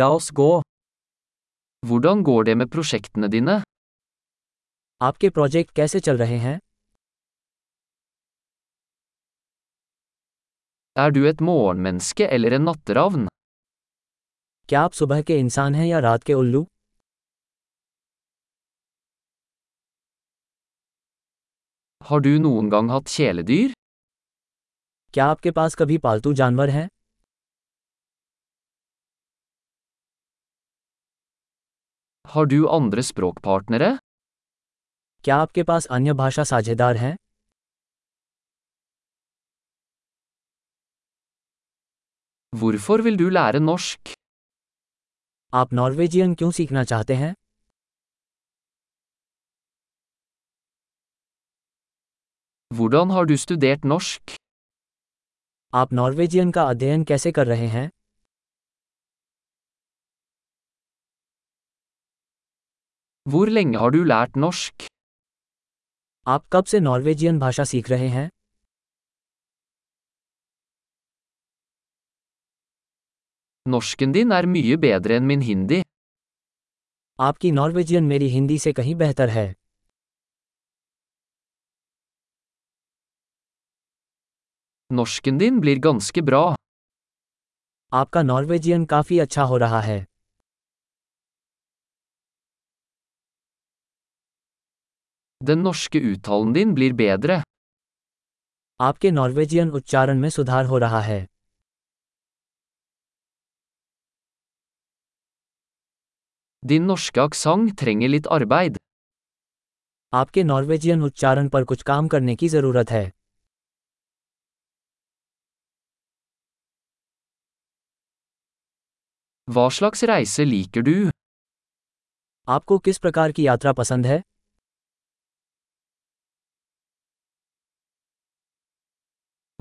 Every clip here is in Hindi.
La oss gå. Hvordan går det med prosjektene dine? आपके प्रोजेक्ट कैसे चल रहे हैं Er du et morgenmenneske eller en natteravn? क्या आप सुबह के इंसान हैं या रात के उल्लू Har du noen gang hatt kjæledyr? क्या आपके पास कभी पालतू जानवर हैं Har du andre språkpartnere? क्या आपके पास अन्य भाषा साझेदार हैं Hvorfor vil du lære norsk? आप नॉर्वेजियन क्यों सीखना चाहते हैं Hvordan har du studert norsk? आप नॉर्वेजियन का अध्ययन कैसे कर रहे हैं Hvor lenge har du lært norsk? आप कब से नॉर्वेजियन भाषा सीख रहे हैं Norsken din er mye bedre enn min hindi. आपकी नॉर्वेजियन मेरी हिंदी से कहीं बेहतर है Norsken din blir ganske bra. आपका नॉर्वेजियन काफ़ी अच्छा हो रहा है Den norske uttalen din blir bedre. आपके नॉर्वेजियन उच्चारण में सुधार हो रहा है Din norske aksent trenger litt arbeid. आपके नॉर्वेजियन उच्चारण पर कुछ काम करने की ज़रूरत है Hva slags reise liker du? आपको किस प्रकार की यात्रा पसंद है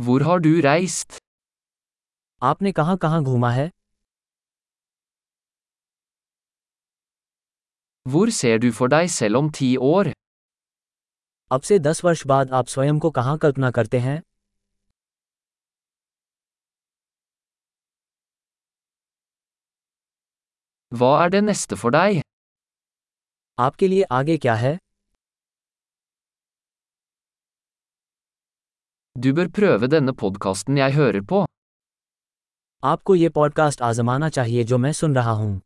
Hvor har du reist? आपने कहाँ कहाँ घूमा है Hvor ser du for deg selv om ti år? अब से दस वर्ष बाद आप स्वयं को कहाँ कल्पना करते हैं Hva er det neste for deg? आपके लिए आगे क्या है Du bør prøve denne podkasten jeg hører på. आपको ये पॉडकास्ट आजमाना चाहिए जो मैं सुन रहा हूँ